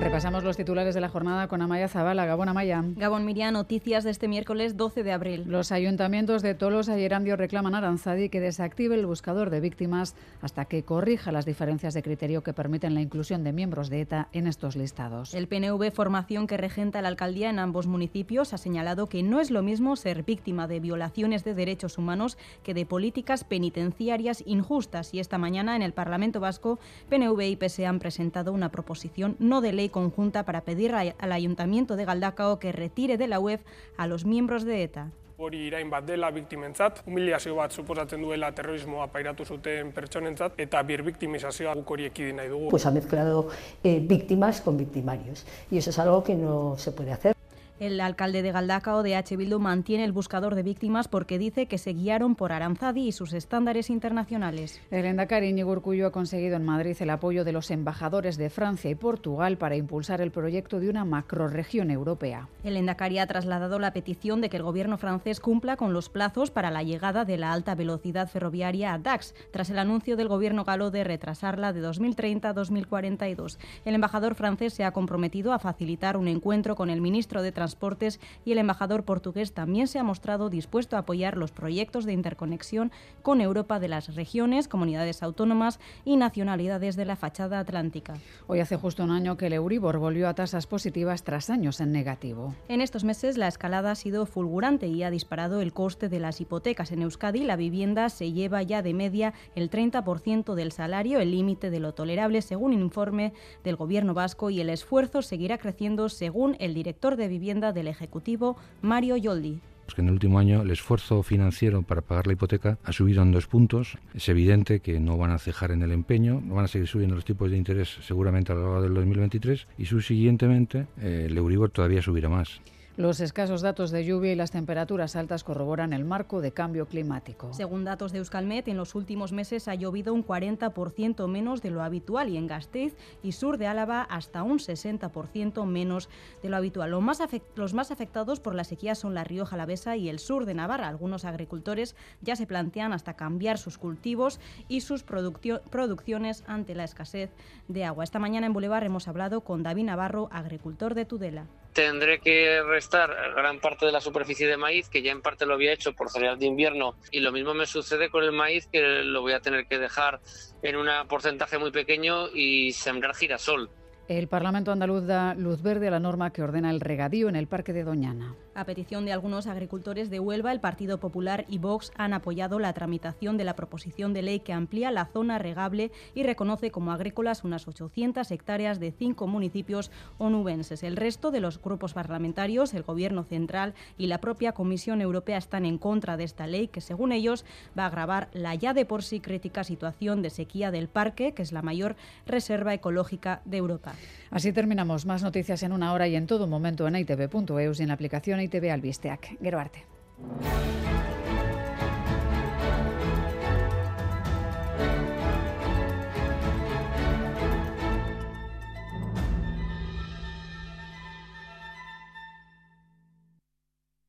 Repasamos los titulares de la jornada con Amaya Zabala. Gabón Amaya. Gabón Miriam, noticias de este miércoles 12 de abril. Los ayuntamientos de Tolosa y Erandio reclaman a Aranzadi que desactive el buscador de víctimas hasta que corrija las diferencias de criterio que permiten la inclusión de miembros de ETA en estos listados. El PNV, formación que regenta la alcaldía en ambos municipios, ha señalado que no es lo mismo ser víctima de violaciones de derechos humanos que de políticas penitenciarias injustas. Y esta mañana en el Parlamento Vasco, PNV y PSE han presentado una proposición no de ley conjunta para pedir al Ayuntamiento de Galdacao que retire de la web a los miembros de ETA. hori irain bat dela biktimentzat, humiliazio bat suposatzen duela terrorismoa pairatu zuten pertsonentzat, eta bir biktimizazioa guk hori ekidin nahi dugu. Pues ha mezclado eh, víctimas con victimarios, y eso es algo que no se puede hacer. El alcalde de Galdacao de H. Bildu mantiene el buscador de víctimas porque dice que se guiaron por Aranzadi y sus estándares internacionales. El Endacari Íñigo ha conseguido en Madrid el apoyo de los embajadores de Francia y Portugal para impulsar el proyecto de una macroregión europea. El Endacari ha trasladado la petición de que el gobierno francés cumpla con los plazos para la llegada de la alta velocidad ferroviaria a Dax, tras el anuncio del gobierno galo de retrasarla de 2030 a 2042. El embajador francés se ha comprometido a facilitar un encuentro con el ministro de Transporte Transportes y el embajador portugués también se ha mostrado dispuesto a apoyar los proyectos de interconexión con Europa de las regiones, comunidades autónomas y nacionalidades de la fachada atlántica. Hoy hace justo un año que el Euribor volvió a tasas positivas tras años en negativo. En estos meses la escalada ha sido fulgurante y ha disparado el coste de las hipotecas. En Euskadi la vivienda se lleva ya de media el 30% del salario, el límite de lo tolerable según un informe del gobierno vasco y el esfuerzo seguirá creciendo según el director de vivienda del Ejecutivo, Mario Yoldi que en el último año el esfuerzo financiero para pagar la hipoteca ha subido en dos puntos. Es evidente que no van a cejar en el empeño, no van a seguir subiendo los tipos de interés seguramente a lo largo del 2023 y subsiguientemente eh, el Euribor todavía subirá más. Los escasos datos de lluvia y las temperaturas altas corroboran el marco de cambio climático. Según datos de Euskalmet, en los últimos meses ha llovido un 40% menos de lo habitual y en Gasteiz y sur de Álava hasta un 60% menos de lo habitual. Los más, los más afectados por la sequía son la Rioja Alavesa y el sur de Navarra. Algunos agricultores ya se plantean hasta cambiar sus cultivos y sus producciones ante la escasez de agua. Esta mañana en Boulevard hemos hablado con David Navarro, agricultor de Tudela tendré que restar gran parte de la superficie de maíz, que ya en parte lo había hecho por cereal de invierno, y lo mismo me sucede con el maíz, que lo voy a tener que dejar en un porcentaje muy pequeño y sembrar girasol. El Parlamento andaluz da luz verde a la norma que ordena el regadío en el Parque de Doñana. A petición de algunos agricultores de Huelva, el Partido Popular y Vox han apoyado la tramitación de la proposición de ley que amplía la zona regable y reconoce como agrícolas unas 800 hectáreas de cinco municipios onubenses. El resto de los grupos parlamentarios, el Gobierno central y la propia Comisión Europea están en contra de esta ley que, según ellos, va a agravar la ya de por sí crítica situación de sequía del parque, que es la mayor reserva ecológica de Europa. Así terminamos. Más noticias en una hora y en todo momento en itv.eus y en la aplicación ITV Albisteac. Gero arte.